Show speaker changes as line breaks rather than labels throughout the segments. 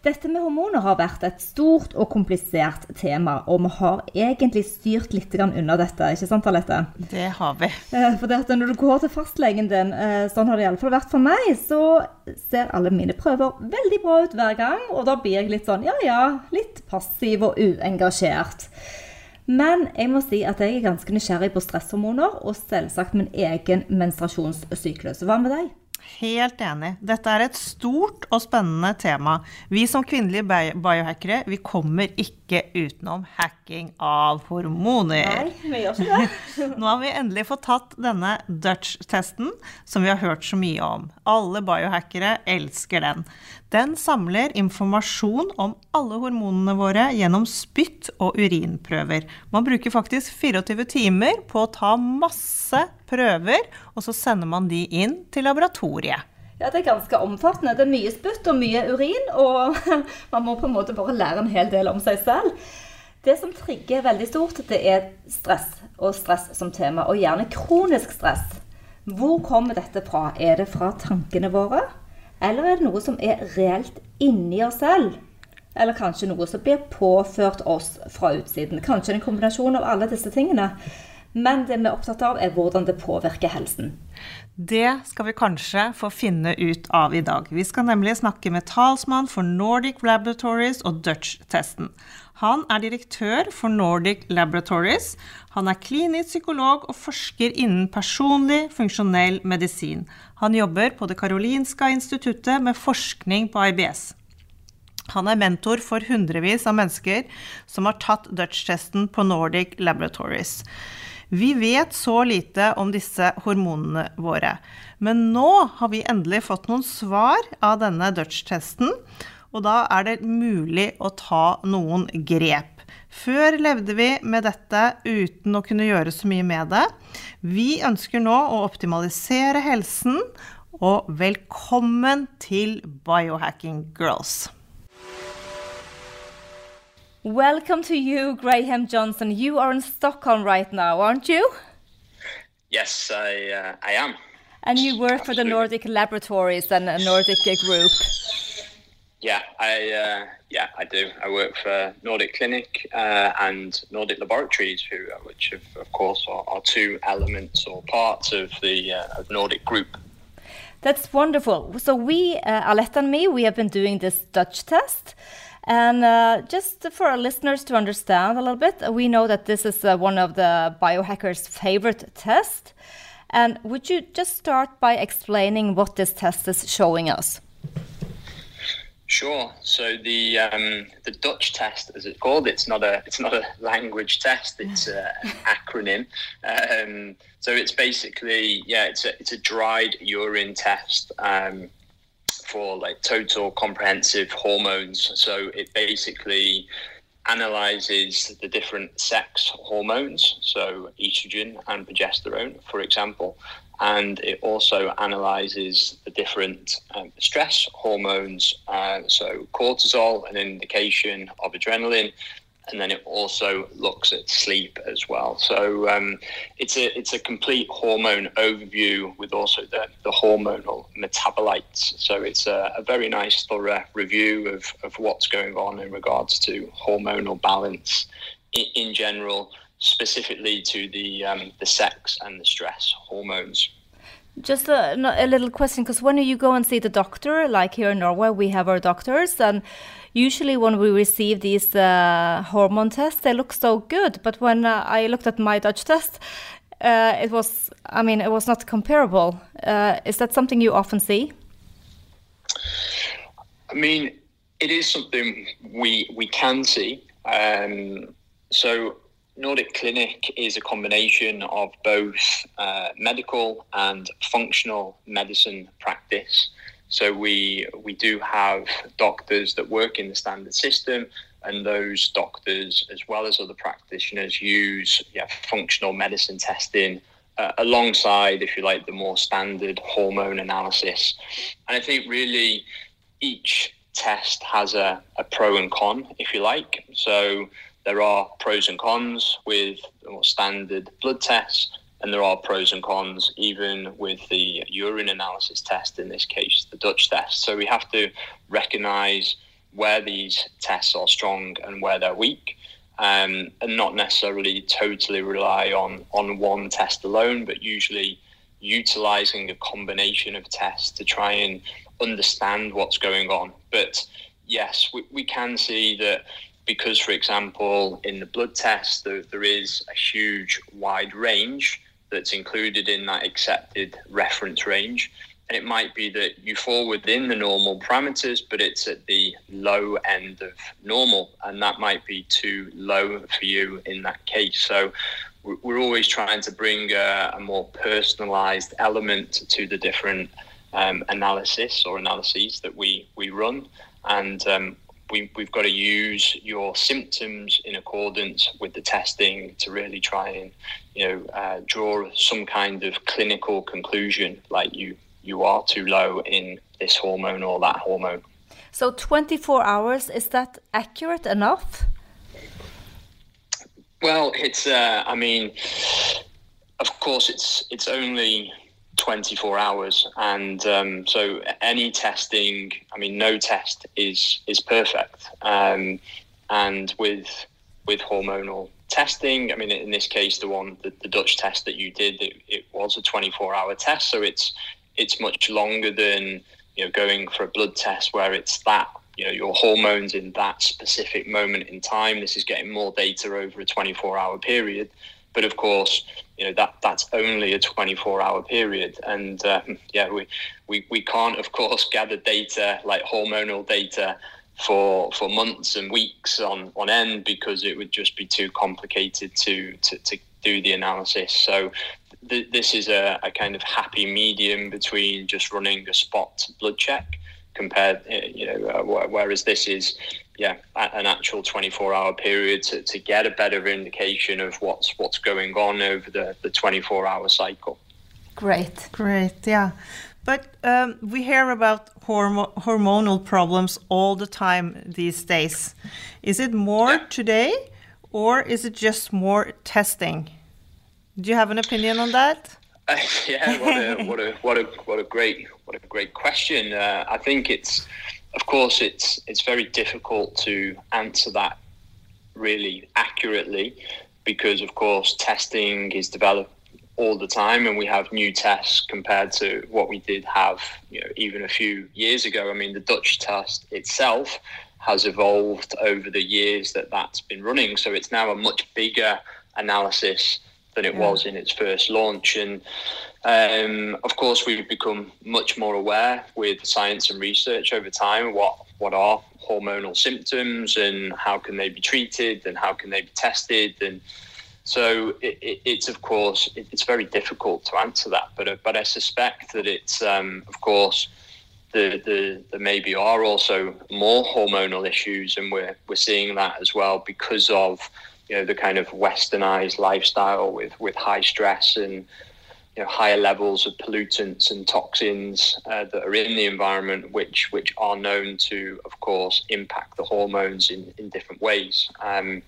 Dette med hormoner har vært et stort og komplisert tema, og vi har egentlig styrt litt unna dette, ikke sant Alette?
Det har vi.
Eh, for dette, når du går til fastlegen din, eh, sånn har det iallfall vært for meg, så ser alle mine prøver veldig bra ut hver gang, og da blir jeg litt sånn ja ja, litt passiv og uengasjert. Men jeg må si at jeg er ganske nysgjerrig på stresshormoner, og selvsagt min egen menstruasjonssyklus. Hva med deg?
Helt enig. Dette er et stort og spennende tema. Vi som kvinnelige biohackere vi kommer ikke utenom hacking av hormoner.
Nei, vi gjør ikke det.
Nå har vi endelig fått tatt denne Dutch-testen som vi har hørt så mye om. Alle biohackere elsker den. Den samler informasjon om alle hormonene våre gjennom spytt og urinprøver. Man bruker faktisk 24 timer på å ta masse prøver, og så sender man de inn til laboratoriet.
Ja, Det er ganske omfattende. Det er mye spytt og mye urin, og man må på en måte bare lære en hel del om seg selv. Det som trigger veldig stort, det er stress, og stress som tema, og gjerne kronisk stress. Hvor kommer dette fra? Er det fra tankene våre? Eller er det noe som er reelt inni oss selv? Eller kanskje noe som blir påført oss fra utsiden? Kanskje en kombinasjon av alle disse tingene. Men det vi er opptatt av, er hvordan det påvirker helsen.
Det skal vi kanskje få finne ut av i dag. Vi skal nemlig snakke med talsmann for Nordic Laboratories og Dutch-testen. Han er direktør for Nordic Laboratories. Han er klinisk psykolog og forsker innen personlig funksjonell medisin. Han jobber på Det karolinska instituttet med forskning på IBS. Han er mentor for hundrevis av mennesker som har tatt Dutch-testen på Nordic Laboratories. Vi vet så lite om disse hormonene våre. Men nå har vi endelig fått noen svar av denne Dutch-testen, og da er det mulig å ta noen grep. Før levde vi med dette uten å kunne gjøre så mye med det. Vi ønsker nå å optimalisere helsen, og velkommen til Biohacking Girls.
Welcome to you, Graham Johnson. You are in Stockholm right now, aren't you?
Yes, I, uh, I am.
And you work Absolutely. for the Nordic Laboratories and a Nordic group.
Yeah, I uh, yeah I do. I work for Nordic Clinic uh, and Nordic Laboratories, who uh, which of, of course are, are, two elements or parts of the uh, of Nordic Group.
That's wonderful. So we, uh, Alette and me, we have been doing this Dutch test. And uh, just for our listeners to understand a little bit, we know that this is uh, one of the biohackers' favorite tests. And would you just start by explaining what this test is showing us?
Sure. So the um, the Dutch test, as it's called, it's not a it's not a language test. It's a, an acronym. Um, so it's basically yeah, it's a it's a dried urine test um, for like total comprehensive hormones. So it basically analyzes the different sex hormones, so estrogen and progesterone, for example, and it also analyzes the different um, stress hormones, uh, so cortisol, an indication of adrenaline, and then it also looks at sleep as well. So um, it's a it's a complete hormone overview with also the, the hormonal metabolites. So it's a, a very nice thorough review of, of what's going on in regards to hormonal balance in, in general specifically to the um, the sex and the stress hormones.
Just a, a little question, because when you go and see the doctor, like here in Norway, we have our doctors, and usually when we receive these uh, hormone tests, they look so good. But when uh, I looked at my Dutch test, uh, it was, I mean, it was not comparable. Uh, is that something you often see?
I mean, it is something we we can see. Um, so Nordic Clinic is a combination of both uh, medical and functional medicine practice. So we we do have doctors that work in the standard system, and those doctors, as well as other practitioners, use yeah, functional medicine testing uh, alongside, if you like, the more standard hormone analysis. And I think really each test has a, a pro and con, if you like. So there are pros and cons with standard blood tests, and there are pros and cons even with the urine analysis test, in this case, the Dutch test. So we have to recognize where these tests are strong and where they're weak. Um, and not necessarily totally rely on on one test alone, but usually utilizing a combination of tests to try and understand what's going on. But yes, we, we can see that because, for example, in the blood test, there, there is a huge wide range that's included in that accepted reference range. And it might be that you fall within the normal parameters, but it's at the low end of normal. And that might be too low for you in that case. So we're always trying to bring a, a more personalized element to the different um, analysis or analyses that we, we run. And um, we, we've got to use your symptoms in accordance with the testing to really try and you know uh, draw some kind of clinical conclusion like you you are too low in this hormone or that hormone.
So 24 hours is that accurate enough?
Well it's uh, i mean of course it's it's only 24 hours. And um, so any testing i mean no test is is perfect. Um, and with with hormonal testing i mean in this case the one the, the dutch test that you did it, it, was a 24 hour test. So it's it's much longer than you know going for a blood test where it's that you know your hormones in that specific moment in time. This is getting more data over a 24 hour period. But of course, you know that that's only a 24 hour period, and um, yeah, we, we we can't of course gather data like hormonal data for for months and weeks on on end because it would just be too complicated to to, to do the analysis. So th- this is a, a kind of happy medium between just running a spot blood check compared, uh, you know, uh, whereas this is yeah, an actual 24 hour period to, to get a better indication of what's what's going on over the, the 24 hour cycle.
Great.
Great, yeah. But um, we hear about hormo hormonal problems all the time these days. Is it more yeah. today or is it just more testing? Do you have an opinion on that?
Uh, yeah, what a, what a what a what a great what a great question. Uh, I think it's of course, it's it's very difficult to answer that really accurately because, of course, testing is developed all the time, and we have new tests compared to what we did have, you know, even a few years ago. I mean, the Dutch test itself has evolved over the years that that's been running, so it's now a much bigger analysis than it yeah. was in its first launch, and um, of course, we've become much more aware with science and research over time what what are hormonal symptoms and how can they be treated and how can they be tested. And so it, it, it's of course it, it's very difficult to answer that but uh, but I suspect that it's um, of course the, the there maybe are also more hormonal issues and we're we're seeing that as well because of you know the kind of westernized lifestyle with with high stress and you know, higher levels of pollutants and toxins uh, that are in the environment, which which are known to, of course, impact the hormones in, in different ways. Um,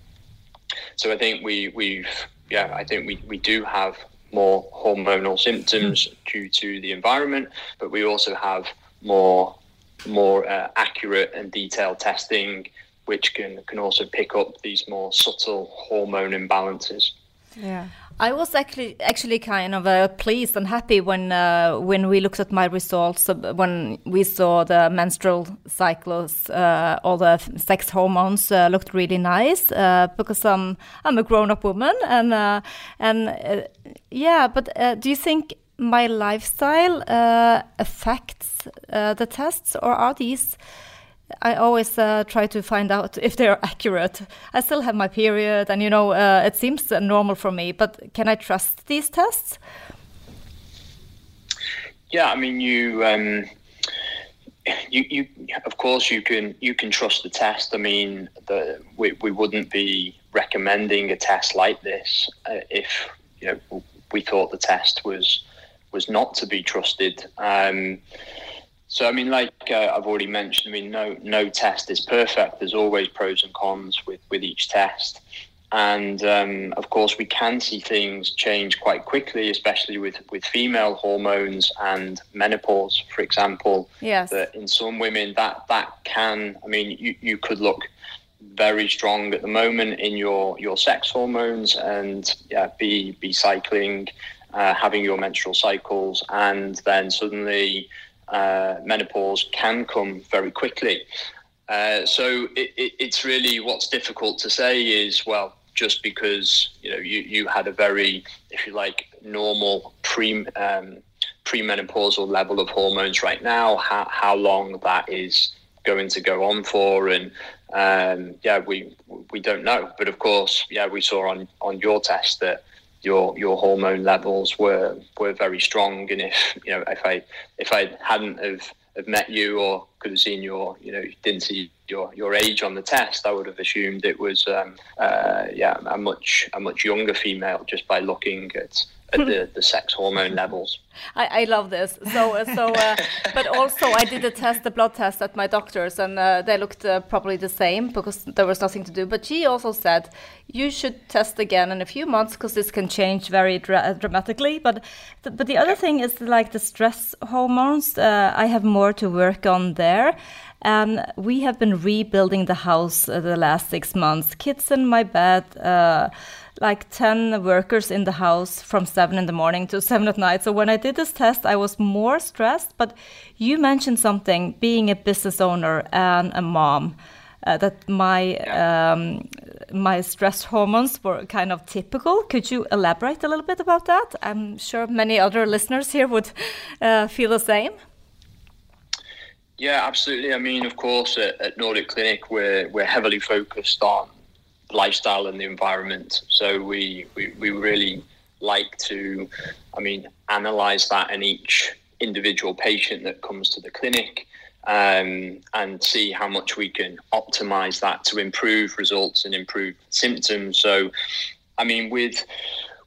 so I think we we've yeah I think we, we do have more hormonal symptoms mm. due to the environment, but we also have more more uh, accurate and detailed testing, which can can also pick up these more subtle hormone imbalances.
Yeah. I was actually actually kind of uh, pleased and happy when uh, when we looked at my results uh, when we saw the menstrual cycles, uh, all the sex hormones uh, looked really nice because I'm I'm a grown up woman and and yeah. But do you think my lifestyle affects the tests, or are these? I always uh, try to find out if they're accurate. I still have my period, and you know, uh, it seems normal for me. But can I trust these tests?
Yeah, I mean, you um, you, you, of course, you can you can trust the test. I mean, the, we we wouldn't be recommending a test like this uh, if you know we thought the test was was not to be trusted. Um, so I mean, like uh, I've already mentioned, I mean, no no test is perfect. There's always pros and cons with with each test. And um, of course, we can see things change quite quickly, especially with, with female hormones and menopause, for example.
Yes.
That in some women, that that can, I mean, you, you could look very strong at the moment in your, your sex hormones and yeah, be be cycling, uh, having your menstrual cycles, and then suddenly uh, menopause can come very quickly. Uh, so it, it, it's really what's difficult to say is well just because you know you, you had a very, if you like, normal pre um, premenopausal level of hormones right now, how, how long that is going to go on for, and um, yeah, we we don't know. But of course, yeah, we saw on on your test that your your hormone levels were were very strong, and if you know if I if I hadn't have have met you or could have seen your, you know, didn't see your, your age on the test, I would have assumed it was, um, uh, yeah, a much a much younger female just by looking at at the, the sex hormone levels.
I, I love this. So, uh, so, uh, but also I did a test, the blood test at my doctor's, and uh, they looked uh, probably the same because there was nothing to do. But she also said you should test again in a few months because this can change very dra dramatically. But, th but the other thing is like the stress hormones. Uh, I have more to work on there. And we have been rebuilding the house uh, the last six months. Kids in my bed like 10 workers in the house from 7 in the morning to 7 at night. So when I did this test, I was more stressed. But you mentioned something being a business owner and a mom. Uh, that my um, my stress hormones were kind of typical. Could you elaborate a little bit about that? I'm sure many other listeners here would uh, feel the same.
Yeah, absolutely. I mean, of course, at, at Nordic Clinic, we're we're heavily focused on lifestyle and the environment. So we, we, we really like to, I mean, analyze that in each individual patient that comes to the clinic um, and see how much we can optimize that to improve results and improve symptoms. So, I mean, with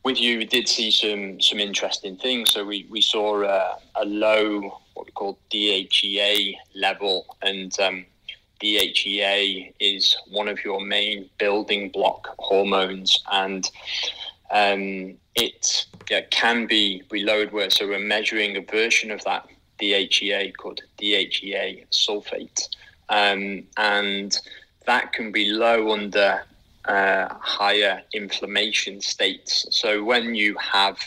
with you, we did see some some interesting things. So we we saw a, a low what we call DHEA level, and um, DHEA is one of your main building block hormones, and um, it can be reload where so we're measuring a version of that DHEA called DHEA sulfate, um, and that can be low under uh, higher inflammation states. So when you have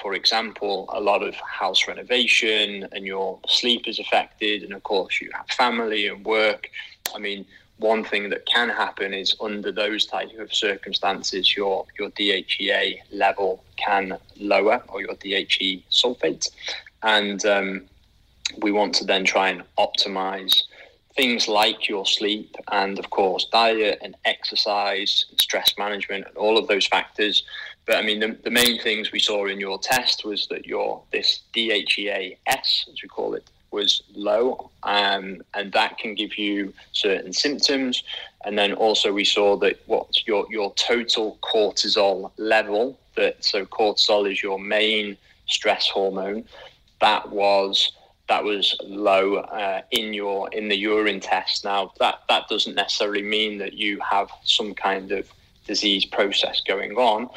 for example, a lot of house renovation and your sleep is affected, and of course, you have family and work. I mean, one thing that can happen is under those type of circumstances, your your DHEA level can lower or your DHE sulfate, and um, we want to then try and optimize things like your sleep and of course diet and exercise and stress management and all of those factors. But I mean, the, the main things we saw in your test was that your this DHEA S, as we call it, was low, um, and that can give you certain symptoms. And then also we saw that what your your total cortisol level, that so cortisol is your main stress hormone, that was that was low uh, in your in the urine test. Now that that doesn't necessarily mean that you have some kind of disease process going on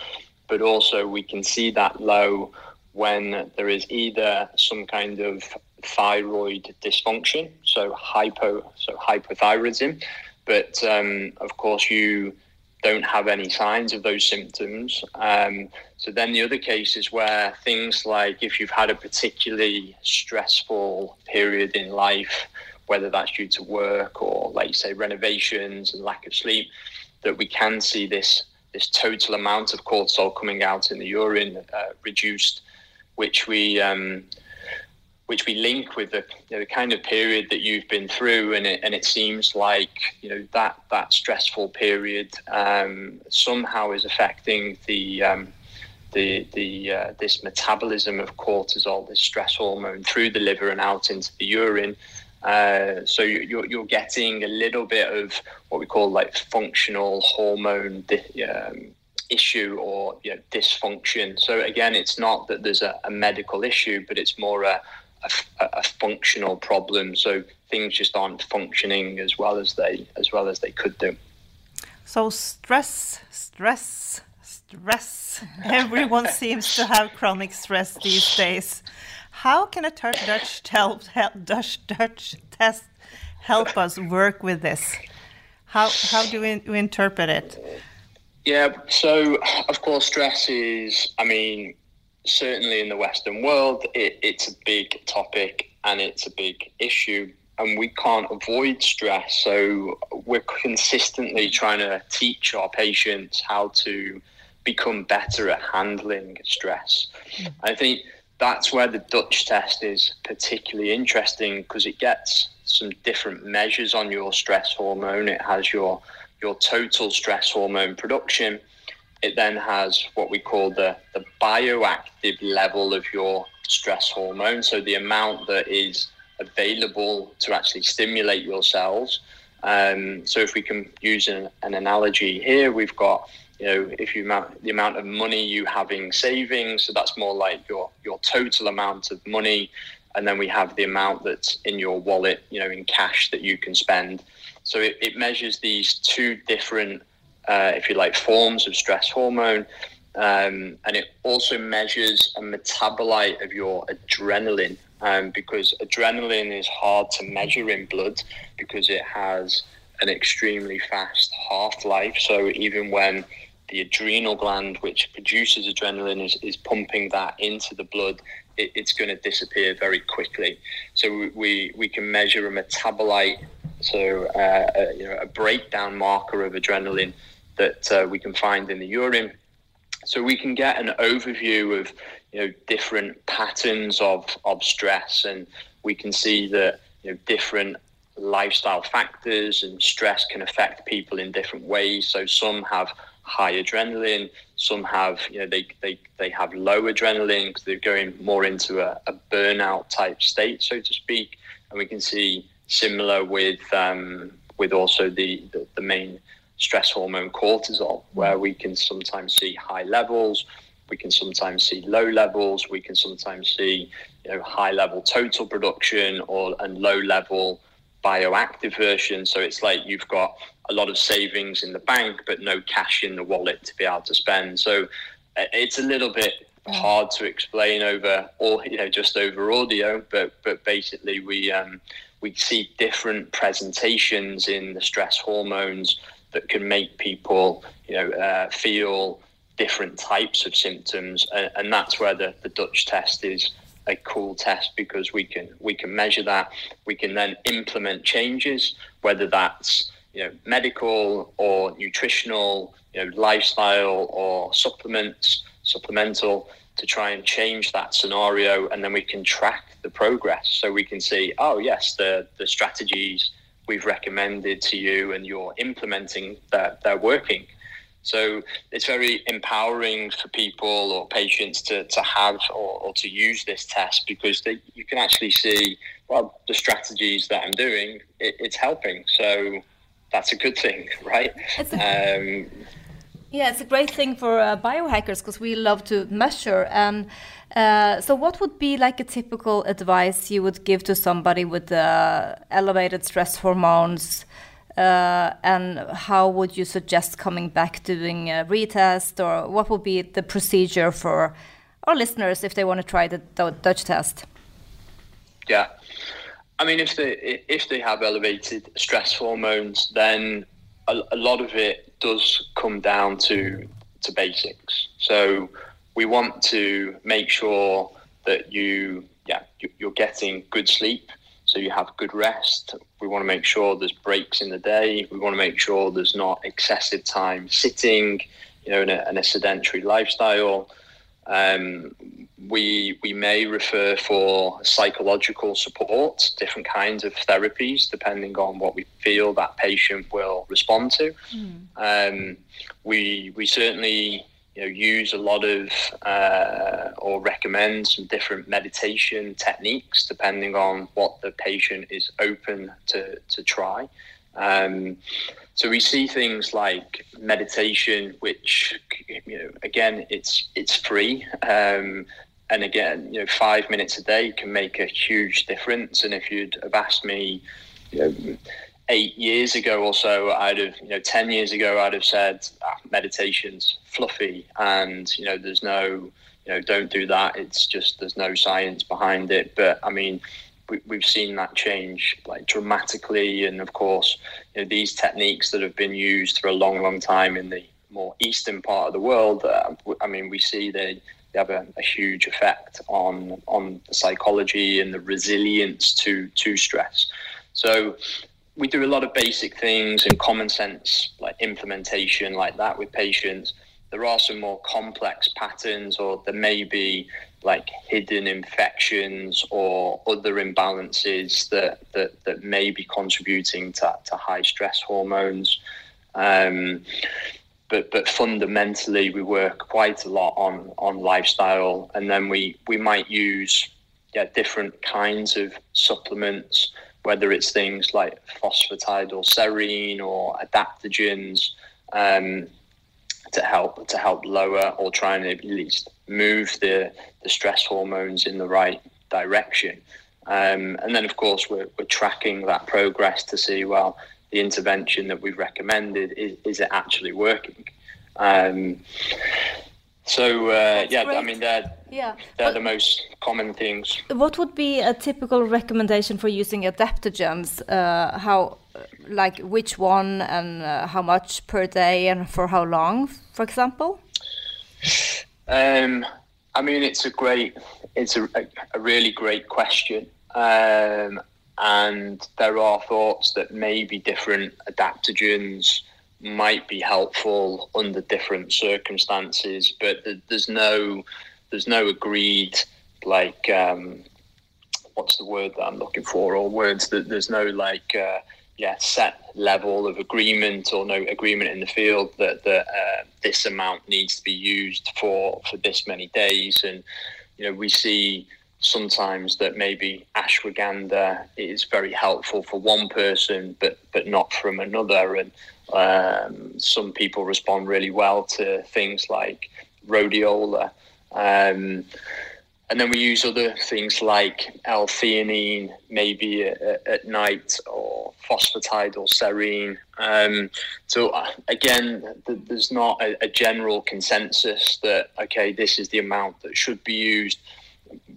but also we can see that low when there is either some kind of thyroid dysfunction, so hypo, so hypothyroidism, but um, of course you don't have any signs of those symptoms. Um, so then the other case is where things like if you've had a particularly stressful period in life, whether that's due to work or, like you say, renovations and lack of sleep, that we can see this this total amount of cortisol coming out in the urine uh, reduced, which we um, which we link with the, you know, the kind of period that you've been through, and it and it seems like you know that that stressful period um, somehow is affecting the um, the the uh, this metabolism of cortisol, this stress hormone, through the liver and out into the urine, Uh, so you're, you're getting a little bit of what we call like functional hormone um, issue or you know, dysfunction. So again, it's not that there's a, a medical issue, but it's more a, a, a, functional problem. So things just aren't functioning as well as they as well as they could do.
So stress, stress, stress. Everyone seems to have chronic stress these days. How can a Dutch, help, help, Dutch, Dutch test help us work with this? How, how do we, we interpret it?
Yeah, so of course, stress is, I mean, certainly in the Western world, it, it's a big topic and it's a big issue, and we can't avoid stress. So we're consistently trying to teach our patients how to become better at handling stress. Mm. I think that's where the Dutch test is particularly interesting because it gets some different measures on your stress hormone. It has your your total stress hormone production. It then has what we call the, the bioactive level of your stress hormone, so the amount that is available to actually stimulate your cells. Um, so if we can use an, an analogy here, we've got you know, if you amount the amount of money you have in savings, so that's more like your your total amount of money, and then we have the amount that's in your wallet, you know, in cash that you can spend. So it, it measures these two different, uh, if you like, forms of stress hormone, um, and it also measures a metabolite of your adrenaline, um, because adrenaline is hard to measure in blood because it has an extremely fast half life. So even when the adrenal gland, which produces adrenaline, is, is pumping that into the blood, it, it's going to disappear very quickly. So we, we can measure a metabolite, so uh, a, you know, a breakdown marker of adrenaline that uh, we can find in the urine. So we can get an overview of you know different patterns of, of stress, and we can see that you know different lifestyle factors and stress can affect people in different ways. So some have high adrenaline. Some have, you know, they, they, they have low adrenaline because they're going more into a, a, burnout type state, so to speak. And we can see similar with um, with also the, the, the main stress hormone cortisol, where we can sometimes see high levels, we can sometimes see low levels, we can sometimes see you know high level total production or and low level bioactive version. So it's like you've got a lot of savings in the bank, but no cash in the wallet to be able to spend. So uh, it's a little bit hard to explain over or you know just over audio but but basically we um we see different presentations in the stress hormones that can make people you know uh, feel different types of symptoms. And, and that's where the, the dutch test is a cool test because we can we can measure that. We can then implement changes whether that's you know medical or nutritional you know lifestyle or supplements supplemental to try and change that scenario and then we can track the progress so we can see oh yes the the strategies we've recommended to you and you're implementing that they're working so it's very empowering for people or patients to, to have or, or to use this test because they, you can actually see, well, the strategies that I'm doing, it, it's helping. So that's a good thing, right?
Um, yeah, it's a great thing for uh, biohackers because we love to measure. And uh, so, what would be like a typical advice you would give to somebody with uh, elevated stress hormones? Uh, and how would you suggest coming back doing a retest, or what would be the procedure for our listeners if they want to try the Dutch test?
Yeah, I mean, if they if they have elevated stress hormones, then a, a lot of it does come down to to basics. So we want to make sure that you yeah you're getting good sleep so you have good rest. We want to make sure there's breaks in the day. We want to make sure there's not excessive time sitting, you know, in a, in a sedentary lifestyle. Um, we we may refer for psychological support, different kinds of therapies, depending on what we feel that patient will respond to. Mm. Um, we we certainly you know, use a lot of uh, or recommend some different meditation techniques depending on what the patient is open to, to try. Um, so we see things like meditation, which you know, again, it's it's free, um, and again, you know, five minutes a day can make a huge difference. And if you'd have asked me, eight years ago or so, I'd have, you know, 10 years ago, I'd have said ah, meditation's fluffy and, you know, there's no, you know, don't do that. It's just, there's no science behind it. But I mean, we, we've seen that change like dramatically. And of course, you know, these techniques that have been used for a long, long time in the more eastern part of the world, uh, I mean, we see they, they have a, a, huge effect on on the psychology and the resilience to to stress. So we do a lot of basic things and common sense like implementation like that with patients there are some more complex patterns or there may be like hidden infections or other imbalances that that, that may be contributing to, to high stress hormones. Um, but but fundamentally we work quite a lot on on lifestyle and then we we might use yeah different kinds of supplements whether it's things like phosphatidylserine or adaptogens. Um, to help to help lower or try and at least move the the stress hormones in the right direction. Um, and then, of course, we're, we're tracking that progress to see well the intervention that we've recommended is, is it actually working. Um, so uh, yeah, great. I mean they're yeah. they're the most common things.
What would be a typical recommendation for using adaptogens? Uh, how, like which one and uh, how much per day and for how long, for example?
Um, I mean, it's a great, it's a, a really great question. Um, and there are thoughts that maybe different adaptogens might be helpful under different circumstances, but there's no there's no agreed like um, what's the word that I'm looking for? Or words that there's no like uh, yeah set level of agreement or no agreement in the field that that uh, this amount needs to be used for for this many days. And you know we see sometimes that maybe ashwagandha is very helpful for one person but but not from another. And um, some people respond really well to things like rhodiola. Um, and then we use other things like L-theanine, maybe at, at night, or phosphatide phosphatidylserine. Um, so uh, again, th- there's not a, a, general consensus that okay, this is the amount that should be used.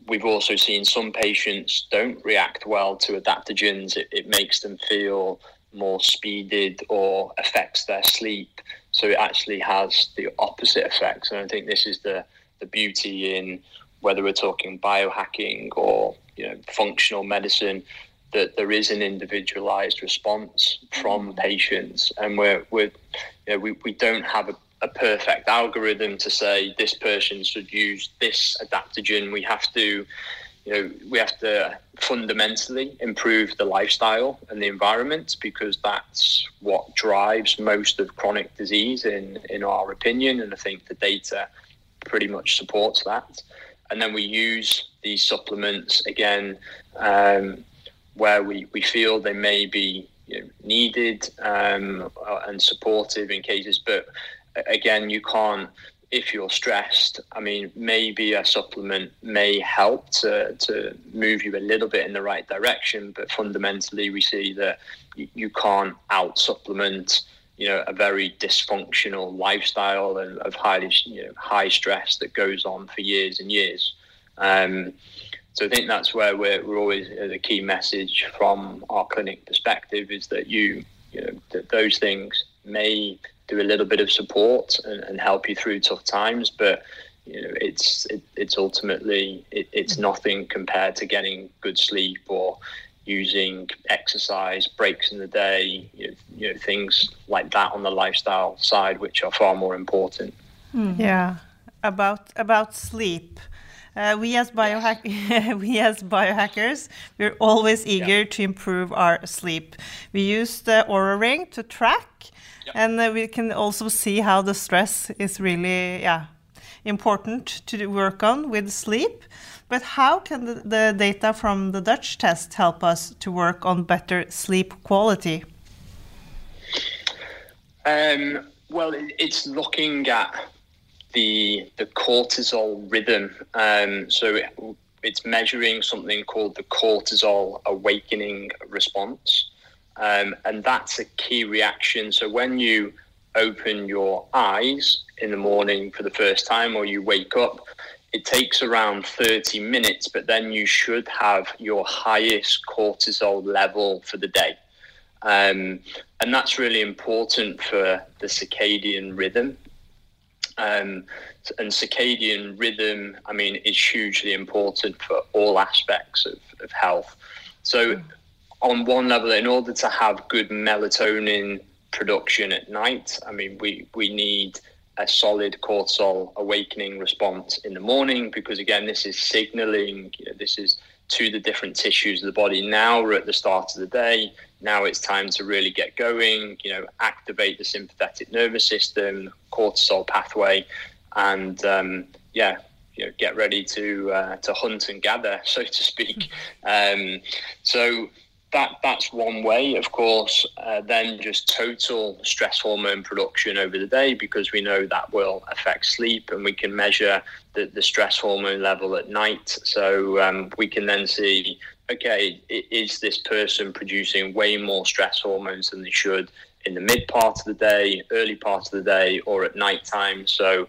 We've also seen some patients don't react well to adaptogens. It, it makes them feel more speeded or affects their sleep. So it actually has the opposite effects. And I think this is the, the beauty in whether we're talking biohacking or you know functional medicine, that there is an individualized response from mm. patients. And we're, we're you know, we, we don't have a, a perfect algorithm to say this person should use this adaptogen. We have to you know, we have to fundamentally improve the lifestyle and the environment because that's what drives most of chronic disease, in, in our opinion. And I think the data pretty much supports that. And then we use these supplements again um, where we, we feel they may be you know, needed um, and supportive in cases, but again, you can't if you're stressed, I mean, maybe a supplement may help to, to move you a little bit in the right direction, but fundamentally, we see that you, can't out supplement, you know, a very dysfunctional lifestyle and of highly, you know, high stress that goes on for years and years. Um, so I think that's where we're, we're always uh, the key message from our clinic perspective is that you, you know, that those things may do a little bit of support and, and help you through tough times. But you know, it's it, it's ultimately it, it's nothing compared to getting good sleep or using exercise breaks in the day, you know, you know things like that on the lifestyle side, which are far more important.
Mm. Yeah, about about sleep. Uh, we as biohack we as biohackers, we're always eager yeah. to improve our sleep. We use the Oura Ring to track, yeah. and uh, we can also see how the stress is really yeah important to work on with sleep. But how can the, the data from the Dutch test help us to work on better sleep quality?
Um, well, it's looking at the the cortisol rhythm. Um, so it, it's measuring something called the cortisol awakening response, um, and that's a key reaction. So when you open your eyes in the morning for the first time, or you wake up, it takes around 30 minutes, but then you should have your highest cortisol level for the day. Um, and that's really important for the circadian rhythm. Um, and circadian rhythm, I mean, is hugely important for all aspects of, of health. So, on one level, in order to have good melatonin production at night, I mean, we, we need a solid cortisol awakening response in the morning because, again, this is signaling, you know, this is to the different tissues of the body. Now we're at the start of the day. Now it's time to really get going, you know, activate the sympathetic nervous system, cortisol pathway, and um, yeah, you know, get ready to uh, to hunt and gather, so to speak. Um, so that that's one way, of course. Uh, then just total stress hormone production over the day, because we know that will affect sleep, and we can measure the, the stress hormone level at night. So um, we can then see, okay, is this person producing way more stress hormones than they should in the mid part of the day, early part of the day, or at night time? So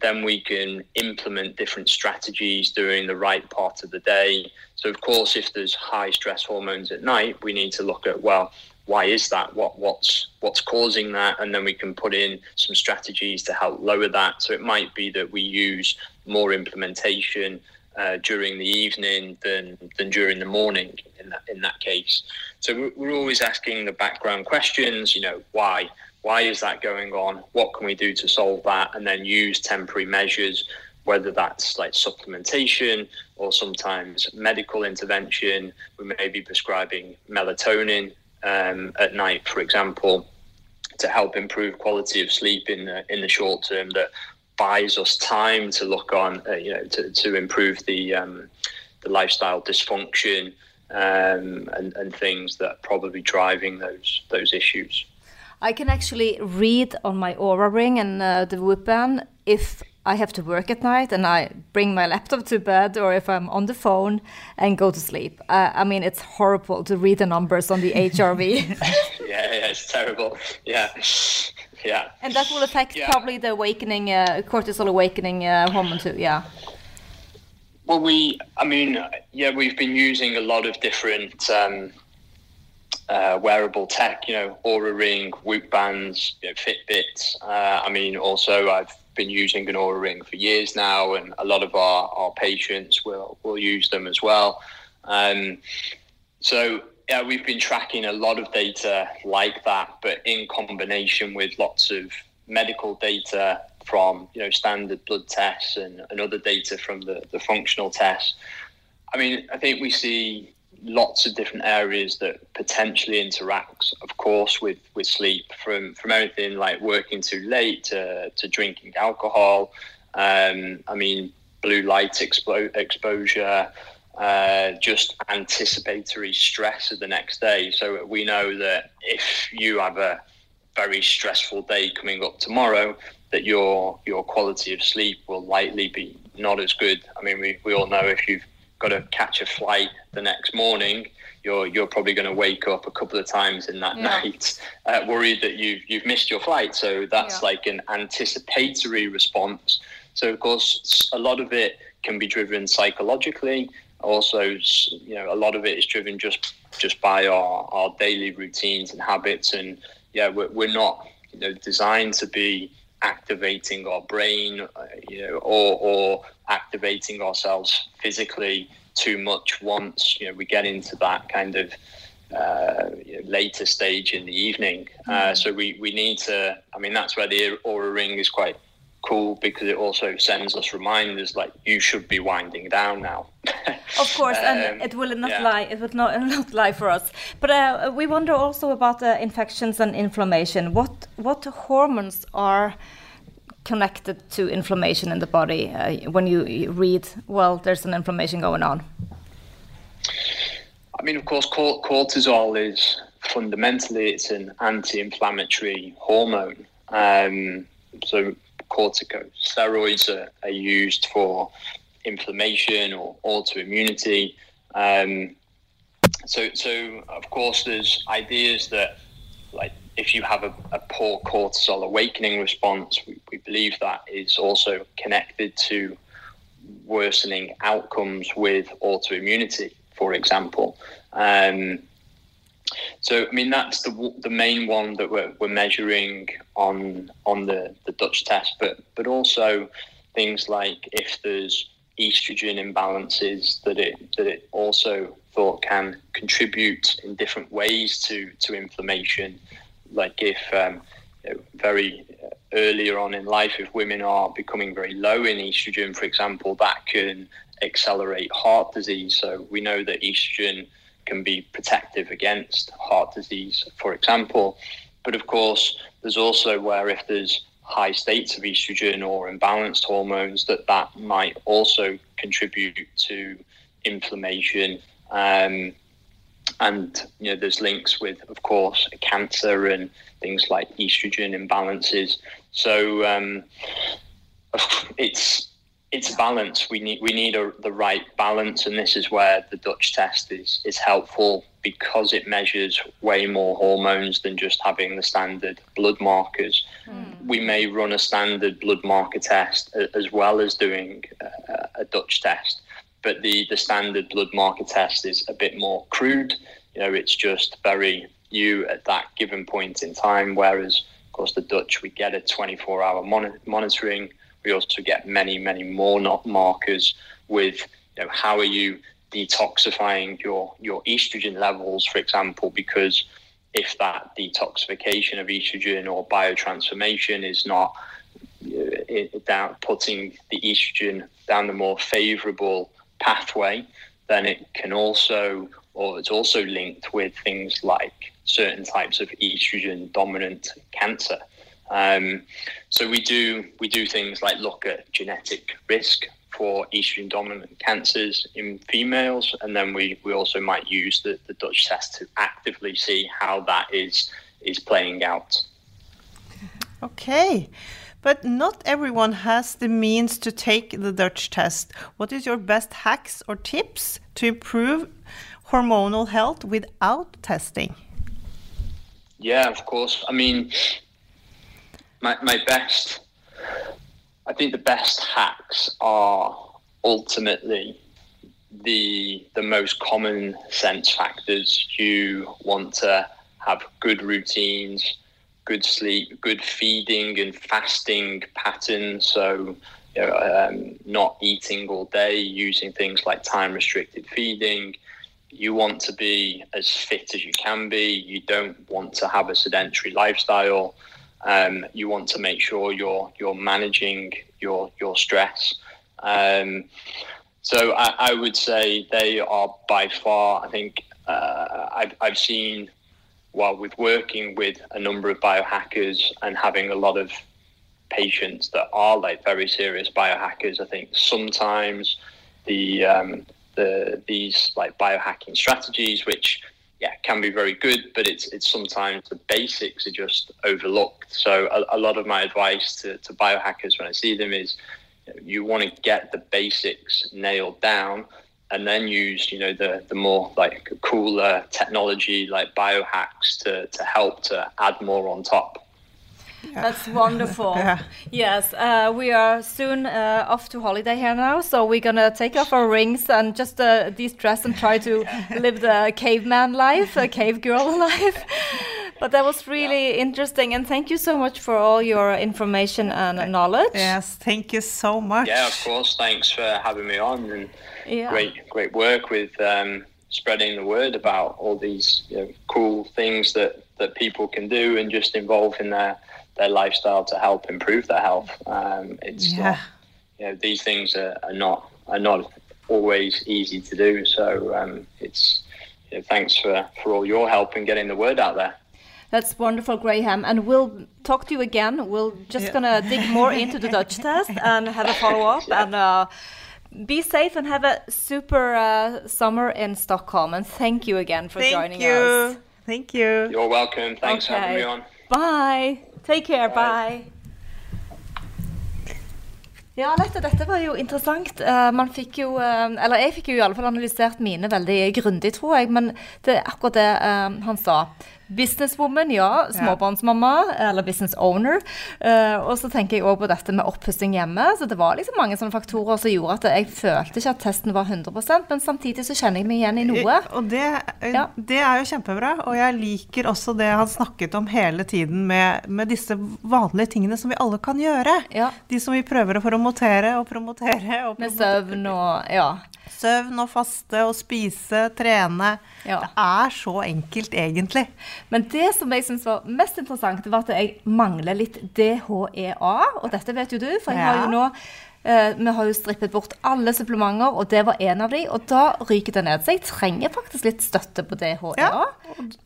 then we can implement different strategies during the right part of the day. So, of course, if there's high stress hormones at night, we need to look at well, why is that? What what's what's causing that? And then we can put in some strategies to help lower that. So it might be that we use more implementation uh, during the evening than than during the morning in that in that case. So we're always asking the background questions. You know, why? Why is that going on? What can we do to solve that? And then use temporary measures, whether that's like supplementation or sometimes medical intervention. We may be prescribing melatonin um, at night, for example, to help improve quality of sleep in the in the short term. That buys us time to look on, uh, you know, to, to improve the um, the lifestyle dysfunction um, and, and things that are probably driving those those issues.
I can actually read on my Oura ring and uh, the Whoop band if I have to work at night and I bring my laptop to bed or if I'm on the phone and go to sleep. Uh, I mean, it's horrible to read the numbers on the HRV.
yeah, yeah, it's terrible. Yeah. Yeah.
And that will affect yeah. probably the awakening, uh, cortisol awakening uh, hormone too. Yeah.
Well, we, I mean, yeah, we've been using a lot of different um, uh, wearable tech, you know, Oura Ring, Whoop bands, you know, Fitbits. Uh, I mean, also I've been using an Oura Ring for years now, and a lot of our, our patients will will use them as well. Um, so yeah, we've been tracking a lot of data like that, but in combination with lots of medical data from you know standard blood tests and, and other data from the, the functional tests. I mean, I think we see lots of different areas that potentially interacts, of course, with, with sleep from, from everything like working too late to, to drinking alcohol. Um, I mean, blue light expo- exposure, uh, just anticipatory stress of the next day. So we know that if you have a very stressful day coming up tomorrow, that your your quality of sleep will likely be not as good. I mean, we, we all know if you've got to catch a flight the next morning, you're you're probably going to wake up a couple of times in that yeah. night, uh, worried that you've you've missed your flight. So that's yeah. like an anticipatory response. So of course, a lot of it can be driven psychologically. Also, you know, a lot of it is driven just just by our, our daily routines and habits. And yeah, we're, we're not you know designed to be activating our brain, uh, you know, or, or activating ourselves physically too much once you know we get into that kind of uh, you know, later stage in the evening. Uh, mm. so we, we need to. I mean, that's where the Oura Ring is quite cool because it also sends us reminders like you should be winding down now.
of course, and
Um,
it will not
yeah.
lie. It would not not lie for us. But uh, we wonder also about uh, infections and inflammation. What what hormones are connected to inflammation in the body uh, when you read? Well, there's an inflammation going on.
I mean, of course, cortisol is fundamentally it's an anti-inflammatory hormone. Um, so corticosteroids are, are used for inflammation or autoimmunity. Um, so, so of course, there's ideas that, like, if you have a, a poor cortisol awakening response, we, we believe that is also connected to worsening outcomes with autoimmunity, for example. Um, so, I mean, that's the the main one that we're, we're measuring on on the, the Dutch test, but but also things like if there's estrogen imbalances that it that it also thought can contribute in different ways to to inflammation, like if um, very earlier on in life, if women are becoming very low in estrogen, for example, that can accelerate heart disease. So we know that estrogen can be protective against heart disease, for example. But of course, there's also where if there's high states of estrogen or imbalanced hormones, that that might also contribute to inflammation. Um, and you know, there's links with, of course, cancer and things like estrogen imbalances. So um, it's it's a balance. We need we need a, the right balance, and this is where the Dutch test is is helpful because it measures way more hormones than just having the standard blood markers. We may run a standard blood marker test as well as doing a, a Dutch test, but the the standard blood marker test is a bit more crude. You know, it's just very you at that given point in time. Whereas, of course, the Dutch we get a 24 hour mon- monitoring we also get many, many more not markers with you know, how are you detoxifying your, your estrogen levels, for example, because if that detoxification of estrogen or biotransformation is not uh, it, down, putting the estrogen down the more favorable pathway, then it can also, or it's also linked with things like certain types of estrogen dominant cancer. Um, so we do we do things like look at genetic risk for estrogen dominant cancers in females, and then we, we also might use the, the Dutch test to actively see how that is is playing out.
Okay. But not everyone has the means to take the Dutch test. What is your best hacks or tips to improve hormonal health without testing?
Yeah, of course. I mean, my, my best, I think the best hacks are ultimately the the most common sense factors. You want to have good routines, good sleep, good feeding and fasting patterns. So, you know, um, not eating all day, using things like time restricted feeding. You want to be as fit as you can be. You don't want to have a sedentary lifestyle. Um, you want to make sure you're you're managing your your stress. Um, so I, I, would say they are by far. I think uh, I've I've seen while with working with a number of biohackers and having a lot of patients that are like very serious biohackers. I think sometimes the um, the these like biohacking strategies, which yeah, can be very good, but it's it's sometimes the basics are just overlooked. So a, a lot of my advice to, to biohackers when I see them is you, you want to get the basics nailed down and then use you know the the more like cooler technology like biohacks to to help to add more on top.
That's wonderful.
Yeah.
Yes, uh, we are soon uh, off to holiday here now, so we're gonna take off our rings and just uh, de-stress and try to live the caveman life, a cave girl life. But that was really interesting, and thank you so much for all your information and knowledge.
Yes, thank you so much.
Yeah, of course. Thanks for having me on, and
Yeah.
great great work with um, spreading the word about all these you know, cool things that that people can do and just involve in their their lifestyle to help improve their health. Um, it's
Yeah.
not, you know these things are, are not are not always easy to do. So um, it's you know, thanks for for all your help in getting the word out there.
That's wonderful, Graham. And we'll talk to you again. We're just
Yeah.
gonna dig more into the Dutch test and have a follow up. And uh, be safe and have a super uh, summer in Stockholm. And thank you again for
Thank
joining
you.
us.
Thank you.
You're welcome. Thanks for having me on.
Bye. Take care.
Bye.
Bye. Ja, Lette, dette var jo interessant. Eh, man fikk jo, eh, eller jeg fikk jo i alle fall analysert mine veldig grundig, tror jeg. Men det er akkurat det eh, han sa. Businesswoman, ja. Småbarnsmamma, eller business owner. Uh, og så tenker jeg òg på dette med oppussing hjemme. Så det var liksom mange sånne faktorer som gjorde at jeg følte ikke at testen var 100% men samtidig så kjenner jeg meg igjen i noe.
Og det,
Ja.
det er jo kjempebra. Og jeg liker også det han snakket om hele tiden med, med disse vanlige tingene som vi alle kan gjøre.
Ja.
De som vi prøver å promotere og promotere. Og
Med søvn og Ja.
Søvn og faste og spise, trene.
Ja.
Det er så enkelt, egentlig.
Men det som jeg syns var mest interessant, var at jeg mangler litt DHEA. Og dette vet jo du, for jeg har jo nå eh, Vi har jo strippet bort alle supplementer, og det var en av de, og da ryker det ned. Så jeg trenger faktisk litt støtte på DHEA.
Ja,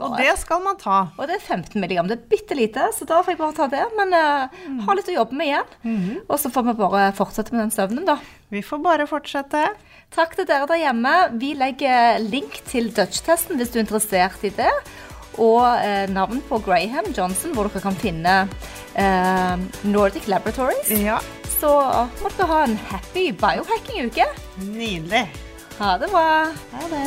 Og det skal man ta.
Og det er 15 milligram. Det er bitte lite, så da får jeg bare ta det. Men uh, har litt å jobbe med igjen. Og så får vi bare fortsette med den søvnen, da.
Vi får bare fortsette.
Takk til dere der hjemme. Vi legger link til Dutch-testen hvis du er interessert i det. Og eh, navn på Graham Johnson, hvor dere kan finne eh, Nordic Laboratories.
Ja,
Så må dere ha en happy biohacking-uke.
nydelig.
Ha det bra.
Ha det.